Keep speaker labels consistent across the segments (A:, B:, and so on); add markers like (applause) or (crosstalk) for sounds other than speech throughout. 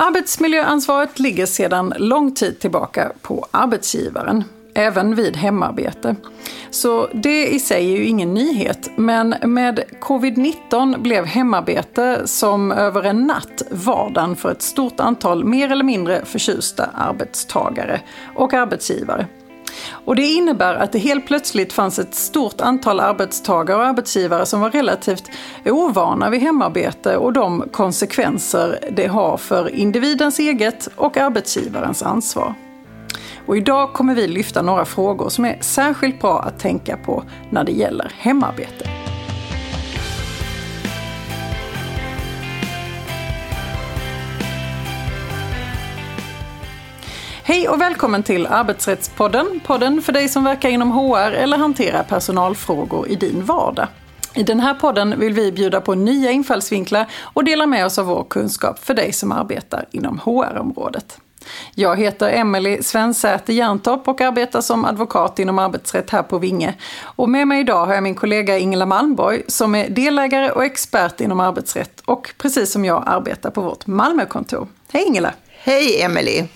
A: Arbetsmiljöansvaret ligger sedan lång tid tillbaka på arbetsgivaren, även vid hemarbete. Så det i sig är ju ingen nyhet, men med covid-19 blev hemarbete som över en natt vardagen för ett stort antal mer eller mindre förtjusta arbetstagare och arbetsgivare. Och det innebär att det helt plötsligt fanns ett stort antal arbetstagare och arbetsgivare som var relativt ovana vid hemarbete och de konsekvenser det har för individens eget och arbetsgivarens ansvar. Och idag kommer vi lyfta några frågor som är särskilt bra att tänka på när det gäller hemarbete. Hej och välkommen till Arbetsrättspodden. Podden för dig som verkar inom HR eller hanterar personalfrågor i din vardag. I den här podden vill vi bjuda på nya infallsvinklar och dela med oss av vår kunskap för dig som arbetar inom HR-området. Jag heter Emelie Svensäter Järntorp och arbetar som advokat inom arbetsrätt här på Vinge. Och med mig idag har jag min kollega Ingela Malmborg som är delägare och expert inom arbetsrätt och precis som jag arbetar på vårt Malmökontor. Hej Ingela!
B: Hej Emelie!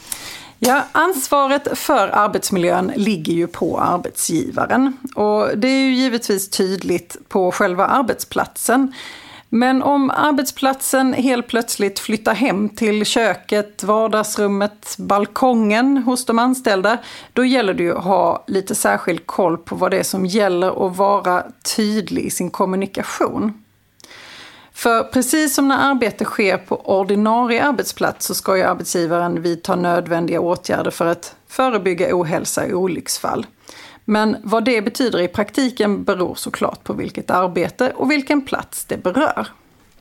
A: Ja, ansvaret för arbetsmiljön ligger ju på arbetsgivaren. Och det är ju givetvis tydligt på själva arbetsplatsen. Men om arbetsplatsen helt plötsligt flyttar hem till köket, vardagsrummet, balkongen hos de anställda, då gäller det ju att ha lite särskild koll på vad det är som gäller och vara tydlig i sin kommunikation. För precis som när arbete sker på ordinarie arbetsplats så ska ju arbetsgivaren vidta nödvändiga åtgärder för att förebygga ohälsa och olycksfall. Men vad det betyder i praktiken beror såklart på vilket arbete och vilken plats det berör.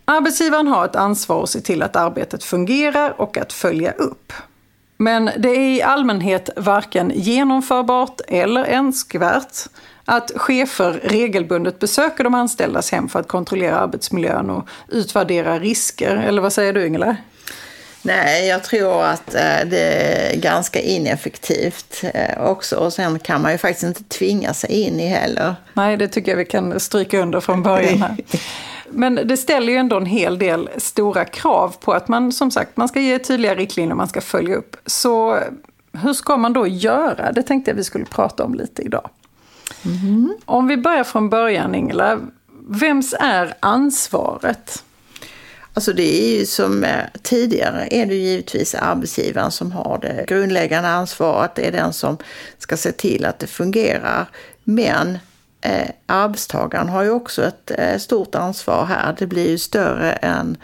A: Arbetsgivaren har ett ansvar att se till att arbetet fungerar och att följa upp. Men det är i allmänhet varken genomförbart eller önskvärt att chefer regelbundet besöker de anställdas hem för att kontrollera arbetsmiljön och utvärdera risker. Eller vad säger du Ingela?
B: Nej, jag tror att eh, det är ganska ineffektivt eh, också. Och sen kan man ju faktiskt inte tvinga sig in i heller.
A: Nej, det tycker jag vi kan stryka under från början här. (laughs) Men det ställer ju ändå en hel del stora krav på att man som sagt man ska ge tydliga riktlinjer, man ska följa upp. Så hur ska man då göra? Det tänkte jag vi skulle prata om lite idag. Mm. Om vi börjar från början Ingela, vems är ansvaret?
B: Alltså det är ju som eh, tidigare är det givetvis arbetsgivaren som har det grundläggande ansvaret. Det är den som ska se till att det fungerar. Men eh, arbetstagaren har ju också ett eh, stort ansvar här. Det blir ju större än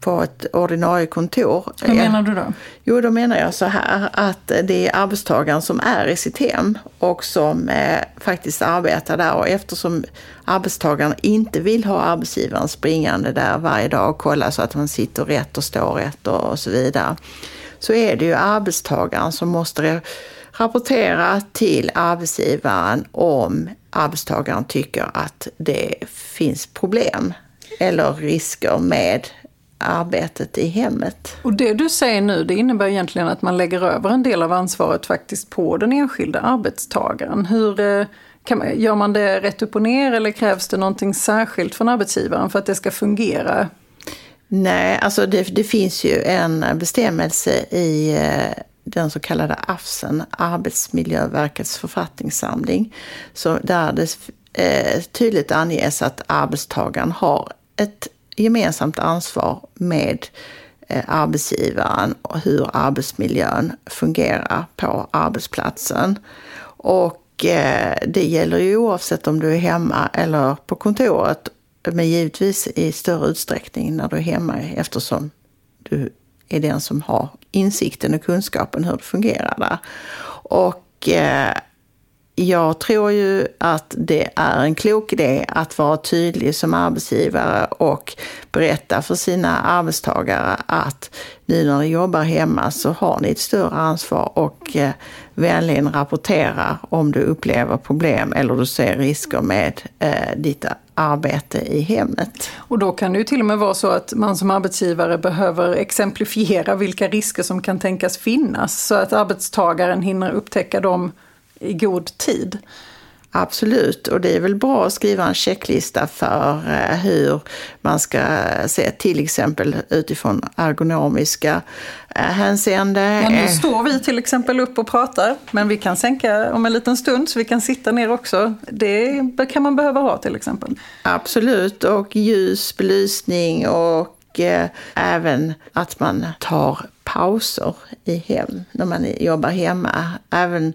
B: på ett ordinarie kontor.
A: Hur menar du då?
B: Jo, då menar jag så här att det är arbetstagaren som är i sitt hem och som eh, faktiskt arbetar där och eftersom arbetstagaren inte vill ha arbetsgivaren springande där varje dag och kolla så att man sitter rätt och står rätt och, och så vidare. Så är det ju arbetstagaren som måste rapportera till arbetsgivaren om arbetstagaren tycker att det finns problem eller risker med arbetet i hemmet.
A: Och det du säger nu, det innebär egentligen att man lägger över en del av ansvaret faktiskt på den enskilda arbetstagaren. Hur eh, kan man, gör man det rätt upp och ner eller krävs det någonting särskilt från arbetsgivaren för att det ska fungera?
B: Nej, alltså det, det finns ju en bestämmelse i eh, den så kallade AFSen, Arbetsmiljöverkets författningssamling, så där det eh, tydligt anges att arbetstagaren har ett gemensamt ansvar med eh, arbetsgivaren och hur arbetsmiljön fungerar på arbetsplatsen. Och eh, det gäller ju oavsett om du är hemma eller på kontoret, men givetvis i större utsträckning när du är hemma eftersom du är den som har insikten och kunskapen hur det fungerar där. Och eh, jag tror ju att det är en klok idé att vara tydlig som arbetsgivare och berätta för sina arbetstagare att nu när ni jobbar hemma så har ni ett större ansvar och eh, vänligen rapportera om du upplever problem eller du ser risker med eh, ditt arbete i hemmet.
A: Och då kan det ju till och med vara så att man som arbetsgivare behöver exemplifiera vilka risker som kan tänkas finnas så att arbetstagaren hinner upptäcka dem i god tid.
B: Absolut, och det är väl bra att skriva en checklista för eh, hur man ska se till exempel utifrån ergonomiska eh, hänseende.
A: Ja, nu står vi till exempel upp och pratar, men vi kan sänka om en liten stund så vi kan sitta ner också. Det kan man behöva ha till exempel.
B: Absolut, och ljus, belysning och eh, även att man tar pauser i hem när man jobbar hemma. Även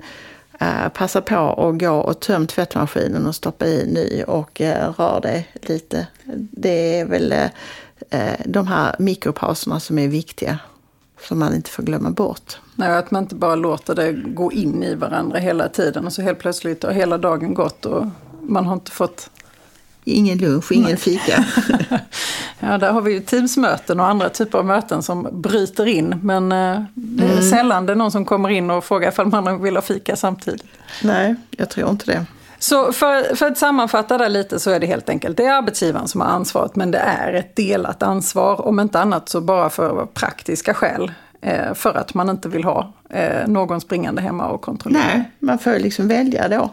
B: Eh, passa på att gå och töm tvättmaskinen och stoppa i ny och eh, rör dig lite. Det är väl eh, de här mikropauserna som är viktiga, som man inte får glömma bort.
A: Nej, att man inte bara låter det gå in i varandra hela tiden och så helt plötsligt har hela dagen gått och man har inte fått
B: Ingen lunch, ingen fika. (laughs)
A: ja, där har vi ju Teamsmöten och andra typer av möten som bryter in. Men eh, det är mm. sällan det är någon som kommer in och frågar ifall man vill ha fika samtidigt.
B: Nej, jag tror inte det.
A: Så för, för att sammanfatta det lite så är det helt enkelt, det är arbetsgivaren som har ansvaret men det är ett delat ansvar. Om inte annat så bara för praktiska skäl. Eh, för att man inte vill ha eh, någon springande hemma och kontrollera.
B: Nej, man får liksom välja då.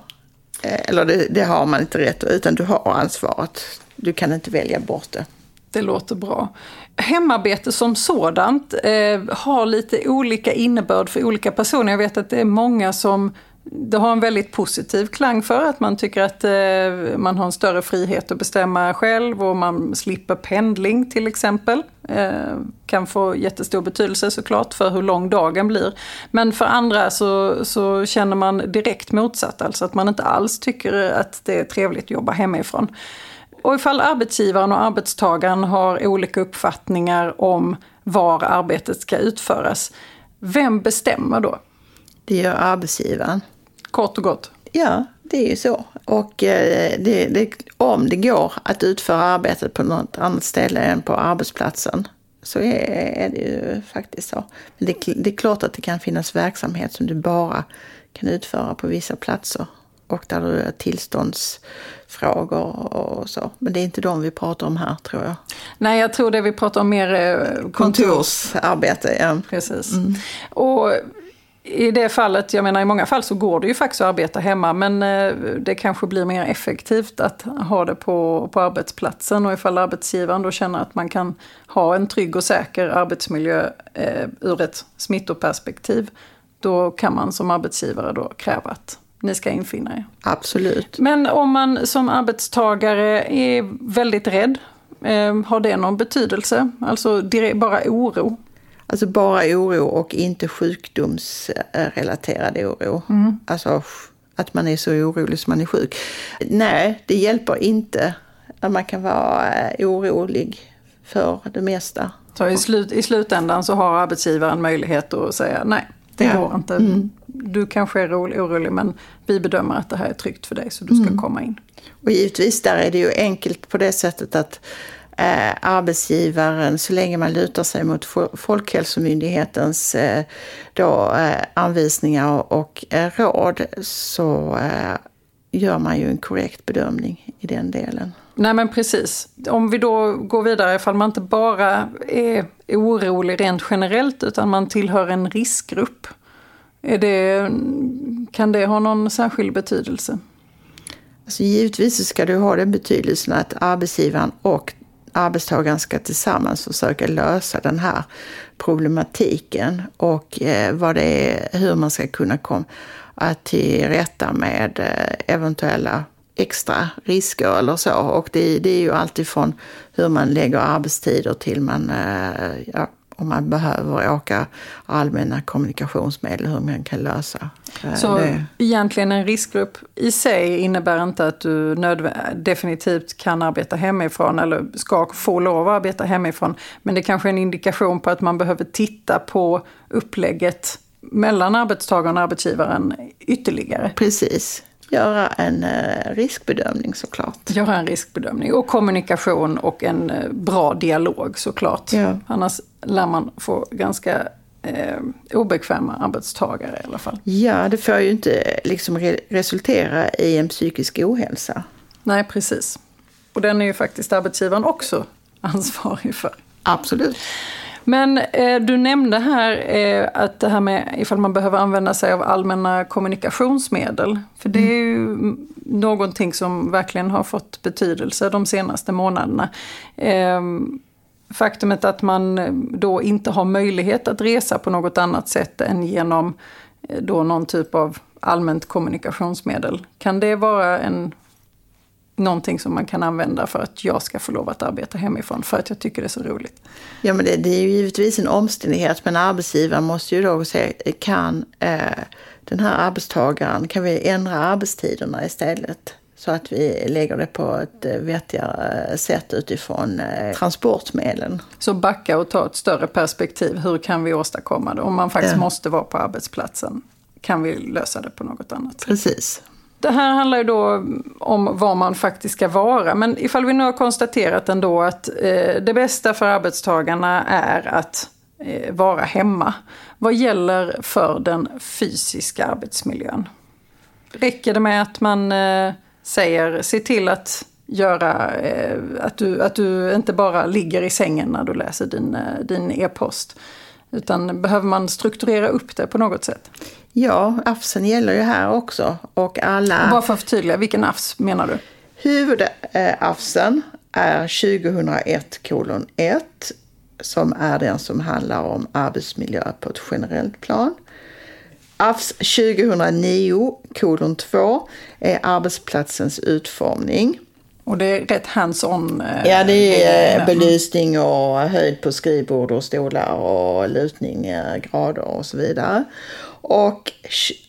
B: Eh, eller det, det, har man inte rätt utan du har ansvaret. Du kan inte välja bort det.
A: Det låter bra. Hemarbete som sådant eh, har lite olika innebörd för olika personer. Jag vet att det är många som det har en väldigt positiv klang för att man tycker att eh, man har en större frihet att bestämma själv och man slipper pendling till exempel. Eh, kan få jättestor betydelse såklart för hur lång dagen blir. Men för andra så, så känner man direkt motsatt, alltså att man inte alls tycker att det är trevligt att jobba hemifrån. Och ifall arbetsgivaren och arbetstagaren har olika uppfattningar om var arbetet ska utföras, vem bestämmer då?
B: Det gör arbetsgivaren.
A: Kort och gott.
B: Ja, det är ju så. Och eh, det, det, om det går att utföra arbetet på något annat ställe än på arbetsplatsen så är, det ju faktiskt så. Men det, det, är klart att det kan finnas verksamhet som du bara kan utföra på vissa platser och där du har tillståndsfrågor och så. Men det är inte de vi pratar om här tror jag.
A: Nej, jag tror det vi pratar om mer eh,
B: kontorsarbete. Ja.
A: Precis. Mm. Och i det fallet, jag menar i många fall så går det ju faktiskt att arbeta hemma men eh, det kanske blir mer effektivt att ha det på, på arbetsplatsen och ifall arbetsgivaren då känner att man kan ha en trygg och säker arbetsmiljö eh, ur ett smittoperspektiv då kan man som arbetsgivare då kräva att ni ska infinna er.
B: Absolut.
A: Men om man som arbetstagare är väldigt rädd, eh, har det någon betydelse? Alltså bara oro?
B: Alltså bara oro och inte sjukdomsrelaterad oro. Mm. Alltså att man är så orolig som man är sjuk. Nej, det hjälper inte. Man kan vara eh, orolig för det mesta.
A: Så i, slut, i slutändan så har arbetsgivaren möjlighet att säga nej, det ja. går inte. Mm. Du kanske är orolig men vi bedömer att det här är tryggt för dig så du ska mm. komma in.
B: Och givetvis där är det ju enkelt på det sättet att eh, arbetsgivaren, så länge man lutar sig mot Folkhälsomyndighetens eh, då, eh, anvisningar och eh, råd, så eh, gör man ju en korrekt bedömning i den delen.
A: Nej men precis. Om vi då går vidare, ifall man inte bara är orolig rent generellt utan man tillhör en riskgrupp. Är det, kan det ha någon särskild betydelse?
B: Alltså givetvis ska det ha den betydelsen att arbetsgivaren och arbetstagaren ska tillsammans försöka lösa den här problematiken och eh, vad det är, hur man ska kunna komma till rätta med eh, eventuella extra risker eller så. Och det, det är ju alltifrån hur man lägger arbetstider till man eh, ja, om man behöver åka allmänna kommunikationsmedel, hur man kan lösa
A: eh, Så det. egentligen en riskgrupp i sig innebär inte att du definitivt kan arbeta hemifrån eller ska få lov att arbeta hemifrån. Men det kanske är en indikation på att man behöver titta på upplägget mellan arbetstagaren och arbetsgivaren ytterligare.
B: Precis göra en eh, riskbedömning såklart.
A: Göra en riskbedömning och kommunikation och en eh, bra dialog såklart. Ja. Annars lär man få ganska eh, obekväma arbetstagare i alla fall.
B: Ja, det får ju inte liksom re resultera i en psykisk ohälsa.
A: Nej, precis. Och den är ju faktiskt arbetsgivaren också ansvarig för.
B: Absolut.
A: Men eh, du nämnde här eh, att det här med ifall man behöver använda sig av allmänna kommunikationsmedel. För det är ju någonting som verkligen har fått betydelse de senaste månaderna. Eh, faktumet att man då inte har möjlighet att resa på något annat sätt än genom eh, då någon typ av allmänt kommunikationsmedel. Kan det vara en någonting som man kan använda för att jag ska få lov att arbeta hemifrån för att jag tycker det är så roligt.
B: Ja, men det, det är ju givetvis en omständighet, men arbetsgivaren måste ju då säga, kan eh, den här arbetstagaren, kan vi ändra arbetstiderna istället? Så att vi lägger det på ett eh, vettigare sätt utifrån eh, transportmedlen.
A: Så backa och ta ett större perspektiv. Hur kan vi åstadkomma det? Om man faktiskt ja. måste vara på arbetsplatsen, kan vi lösa det på något annat sätt?
B: Precis.
A: Det här handlar ju då om var man faktiskt ska vara. Men ifall vi nu har konstaterat ändå att eh, det bästa för arbetstagarna är att eh, vara hemma. Vad gäller för den fysiska arbetsmiljön? Räcker det med att man eh, säger se till att göra eh, att, du, att du inte bara ligger i sängen när du läser din, eh, din e-post. Utan behöver man strukturera upp det på något sätt?
B: Ja, AFSen gäller ju här också. Och alla...
A: Och bara för att förtydliga, vilken AFS menar du?
B: Huvud-AFSen är 2001 kolon 1 som är den som handlar om arbetsmiljö på ett generellt plan. AFS 2009 kolon 2 är arbetsplatsens utformning.
A: Och det är rätt hands-on?
B: Eh, ja, det är eh, belysning och höjd på skrivbord och stolar och lutning, eh, grader och så vidare. Och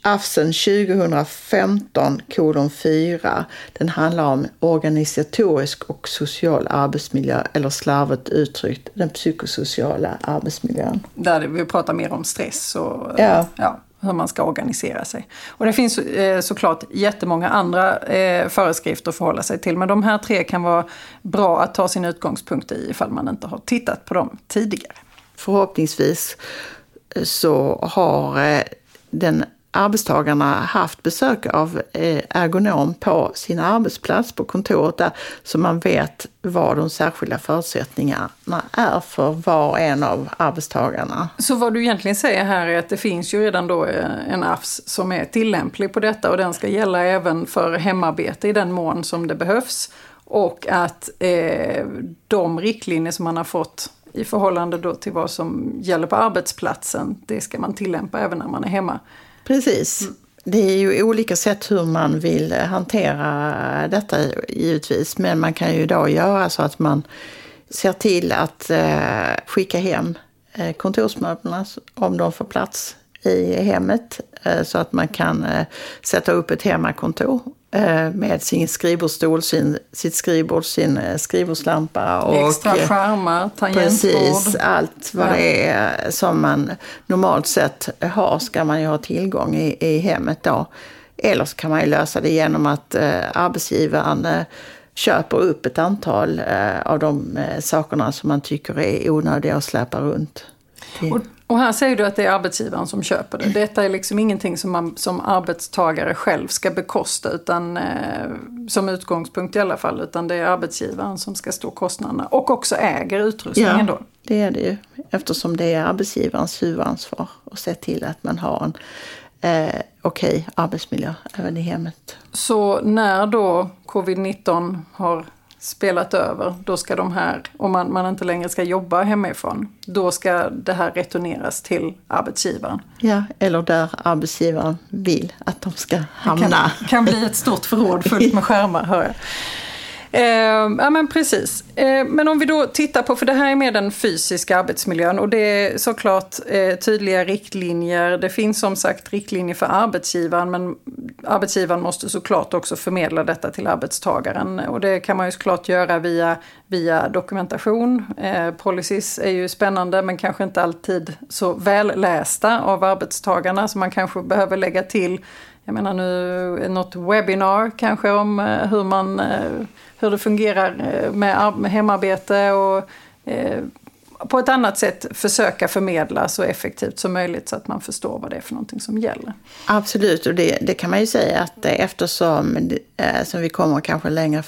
B: AFSen 2015 kolon 4, den handlar om organisatorisk och social arbetsmiljö, eller slarvigt uttryckt den psykosociala arbetsmiljön.
A: Där vi pratar mer om stress och ja. Ja, hur man ska organisera sig. Och det finns eh, såklart jättemånga andra eh, föreskrifter att förhålla sig till, men de här tre kan vara bra att ta sin utgångspunkt i ifall man inte har tittat på dem tidigare.
B: Förhoppningsvis så har eh, den arbetstagarna haft besök av eh, ergonom på sin arbetsplats på kontoret där, så man vet vad de särskilda förutsättningarna är för var och en av arbetstagarna.
A: Så vad du egentligen säger här är att det finns ju redan då eh, en AFS som är tillämplig på detta och den ska gälla även för hemarbete i den mån som det behövs. Och att eh, de riktlinjer som man har fått i förhållande då till vad som gäller på arbetsplatsen, det ska man tillämpa även när man är hemma.
B: Precis. Mm. Det är ju olika sätt hur man vill hantera detta givetvis, men man kan ju då göra så att man ser till att eh, skicka hem eh, kontorsmöblerna om de får plats i hemmet eh, så att man kan eh, sätta upp ett hemmakontor Eh, med sin skrivbordsstol, sin, sitt skrivbord, sin eh, skrivbordslampa.
A: Och, Extra eh, skärmar, tangentbord.
B: Precis, allt vad ja. det är som man normalt sett har ska man ju ha tillgång i, i hemmet då. Eller så kan man ju lösa det genom att eh, arbetsgivaren eh, köper upp ett antal eh, av de eh, sakerna som man tycker är onödiga att släpa runt.
A: Och, och här säger du att det är arbetsgivaren som köper det. Detta är liksom ingenting som man som arbetstagare själv ska bekosta, utan, eh, som utgångspunkt i alla fall, utan det är arbetsgivaren som ska stå kostnaderna och också äger utrustningen ja, då.
B: det är det ju, eftersom det är arbetsgivarens huvudansvar att se till att man har en eh, okej okay arbetsmiljö även i hemmet.
A: Så när då covid-19 har spelat över, då ska de här, om man, man inte längre ska jobba hemifrån, då ska det här returneras till arbetsgivaren.
B: Ja, eller där arbetsgivaren vill att de ska hamna. Det
A: kan, kan bli ett stort förråd fullt med skärmar, hör jag. Eh, ja men precis. Eh, men om vi då tittar på, för det här är mer den fysiska arbetsmiljön och det är såklart eh, tydliga riktlinjer. Det finns som sagt riktlinjer för arbetsgivaren men arbetsgivaren måste såklart också förmedla detta till arbetstagaren och det kan man ju såklart göra via, via dokumentation. Eh, policies är ju spännande men kanske inte alltid så vällästa av arbetstagarna så man kanske behöver lägga till jag menar nu något webbinar kanske om eh, hur man eh, hur det fungerar eh, med, hemarbete och på ett annat sätt försöka förmedla så effektivt som möjligt så att man förstår vad det är för någonting som gäller.
B: Absolut, och det, det kan man ju säga att eftersom som vi kommer kanske längre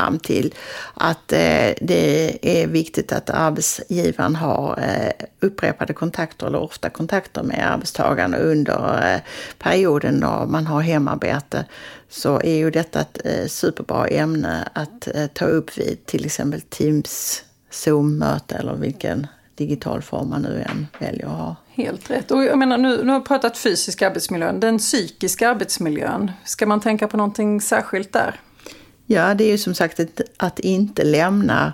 B: fram till att eh, det är viktigt att arbetsgivaren har eh, upprepade kontakter eller ofta kontakter med arbetstagaren under eh, perioden då man har hemarbete så är ju detta ett superbra ämne att ta upp vid till exempel Teams Zoom-möte eller vilken digital form man nu än väljer att ha.
A: Helt rätt. Och jag menar, nu, nu har vi pratat fysisk arbetsmiljö. Den psykiska arbetsmiljön, ska man tänka på någonting särskilt där?
B: Ja, det är ju som sagt att, att inte lämna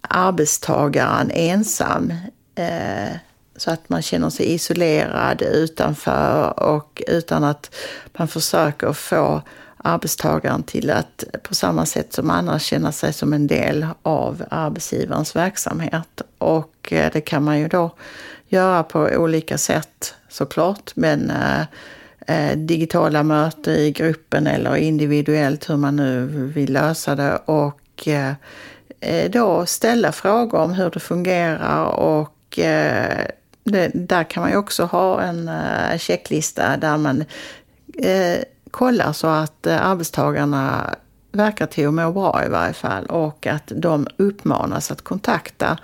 B: arbetstagaren ensam. Eh, så att man känner sig isolerad utanför och utan att man försöker få arbetstagaren till att på samma sätt som annars känna sig som en del av arbetsgivarens verksamhet. Och eh, det kan man ju då göra på olika sätt såklart. Men eh, eh, digitala möten i gruppen eller individuellt hur man nu vill lösa det. Och eh, eh, då ställa frågor om hur det fungerar och eh, det, där kan man ju också ha en eh, checklista där man eh, kollar så att arbetstagarna verkar till att må bra i varje fall och att de uppmanas att kontakta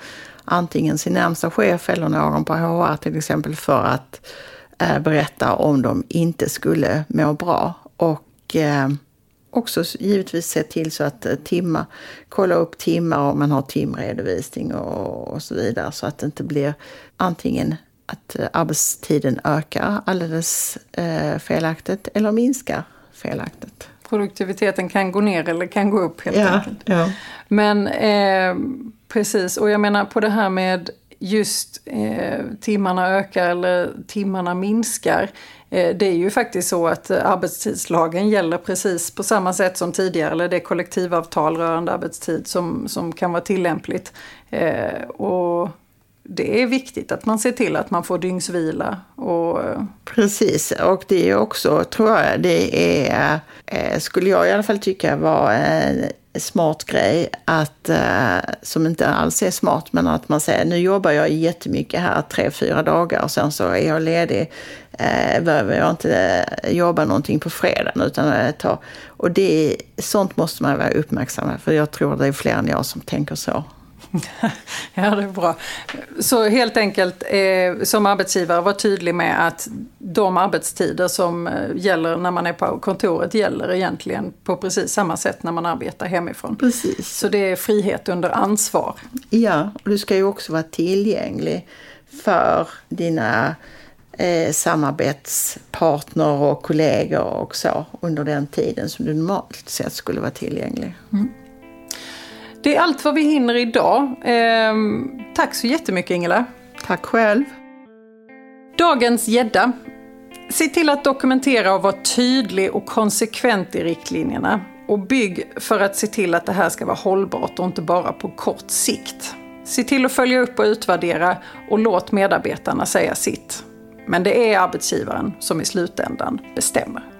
B: antingen sin närmsta chef eller någon på HR till exempel för att eh, berätta om de inte skulle må bra. Och eh, också givetvis se till så att eh, timma, kolla upp timmar om man har timredovisning och, och så vidare så att det inte blir antingen att arbetstiden ökar alldeles eh, felaktigt eller minskar felaktigt.
A: Produktiviteten kan gå ner eller kan gå upp helt
B: ja,
A: enkelt.
B: Ja.
A: Men eh, Precis, och jag menar på det här med just eh, timmarna ökar eller timmarna minskar. Eh, det är ju faktiskt så att eh, arbetstidslagen gäller precis på samma sätt som tidigare, eller det kollektivavtal rörande arbetstid som, som kan vara tillämpligt. Eh, och det är viktigt att man ser till att man får dygnsvila. Och... Eh,
B: precis, och det är också, tror jag, det är, eh, skulle jag i alla fall tycka var smart grej att, eh, som inte alls är smart, men att man säger nu jobbar jag jättemycket här tre, fyra dagar och sen så är jag ledig. Eh, behöver jag inte eh, jobba någonting på fredagen utan eh, ta. Och det, sånt måste man vara uppmärksam på, för jag tror det är fler än jag som tänker så. (laughs)
A: ja, det är bra. Så helt enkelt eh, som arbetsgivare var tydlig med att de arbetstider som eh, gäller när man är på kontoret gäller egentligen på precis samma sätt när man arbetar hemifrån.
B: Precis.
A: Så det är frihet under ansvar.
B: Ja, och du ska ju också vara tillgänglig för dina eh, samarbetspartner och kollegor och så under den tiden som du normalt sett skulle vara tillgänglig. Mm.
A: Det är allt vad vi hinner idag. Eh, tack så jättemycket Ingela.
B: Tack själv.
A: Dagens gädda. Se till att dokumentera och vara tydlig och konsekvent i riktlinjerna. Och bygg för att se till att det här ska vara hållbart och inte bara på kort sikt. Se till att följa upp och utvärdera och låt medarbetarna säga sitt. Men det är arbetsgivaren som i slutändan bestämmer.